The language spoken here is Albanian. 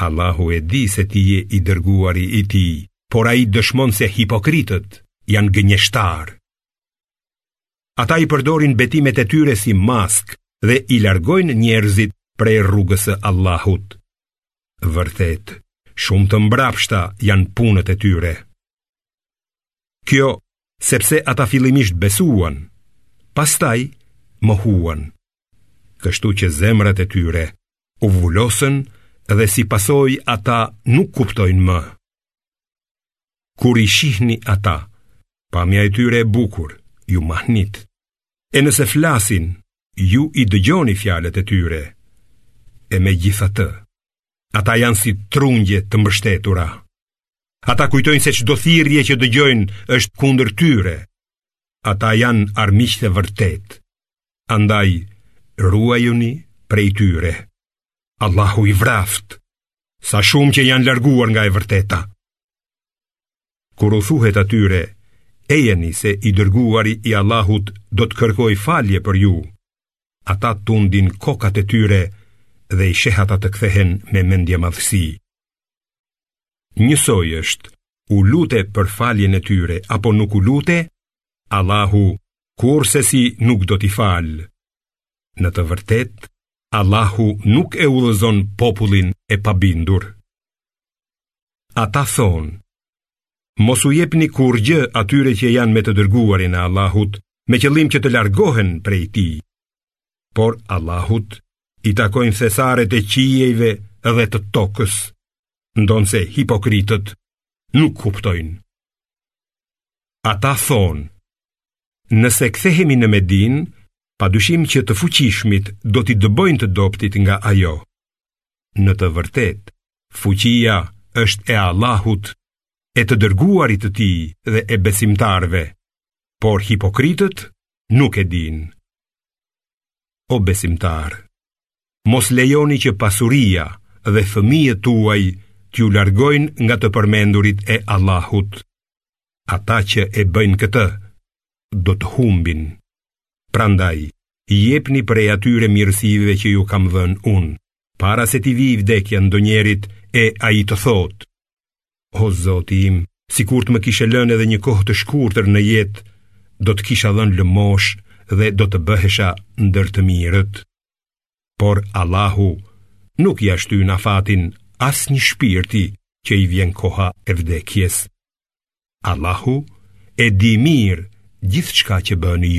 Allahu e di se ti je i dërguari i tij, por ai dëshmon se hipokritët janë gënjeshtar. Ata i përdorin betimet e tyre si maskë dhe i largojnë njerëzit prej rrugës së Allahut. Vërtet, shumë të mbrapshta janë punët e tyre. Kjo, sepse ata fillimisht besuan, pastaj mohuan. Kështu që zemrat e tyre u vulosën dhe si pasojë ata nuk kuptojnë më. Kur i shihni ata, pamja e tyre e bukur, ju mahnit. E nëse flasin, ju i dëgjoni fjalët e tyre. E megjithatë, ata janë si trungje të mbështetura. Ata kujtojnë se çdo thirrje që dëgjojnë është kundër tyre. Ata janë armiqët e vërtetë. Andaj, ruajuni prej tyre. Allahu i vraftë, sa shumë që janë larguar nga e vërteta. Kur u thuhet atyre, ejeni se i dërguari i Allahut do të kërkojë falje për ju, ata tundin kokat e tyre dhe i sheh ata të kthehen me mendjemadhësi. Njësoj është, u lute për faljen e tyre, apo nuk u lute, Allahu kurrsesi nuk do t'i falë. Në të vërtetë, Allahu nuk e udhëzon popullin e pabindur. Ata thonë, mos u jepni kurrgjë atyre që janë me të dërguarin e Allahut, me qëllim që të largohen prej tij. Por Allahut i takojnë thesaret e qiejve dhe të tokës, ndonëse hipokritët nuk kuptojnë. Ata thonë, Nëse kthehemi në Medinë, pa dyshim që të fuqishmit do t'i dëbojnë të dobëtit nga ajo. Në të vërtetë, fuqia është e Allahut, e të dërguarit të tij dhe e besimtarëve, por hipokritët nuk e dinë. O besimtarë, mos lejoni që pasuria dhe fëmijët tuaj t'ju largojnë nga të përmendurit e Allahut, Ata që e bëjnë këtë, do të humbin. Prandaj, jepni prej atyre mirësive që ju kam dhënë unë, para se t'i vijë vdekja ndonjërit e ai të thotë. O zoti im, sikur të më kishe lënë edhe një kohë të shkurtër në jetë, do të kisha dhënë lëmoshë dhe do të bëhesha ndër të mirët. Por Allahu nuk ia shtyn afatin asnjë shpirti që i vjen koha e vdekjes. Allahu e di mirë gjithçka që bëni ju.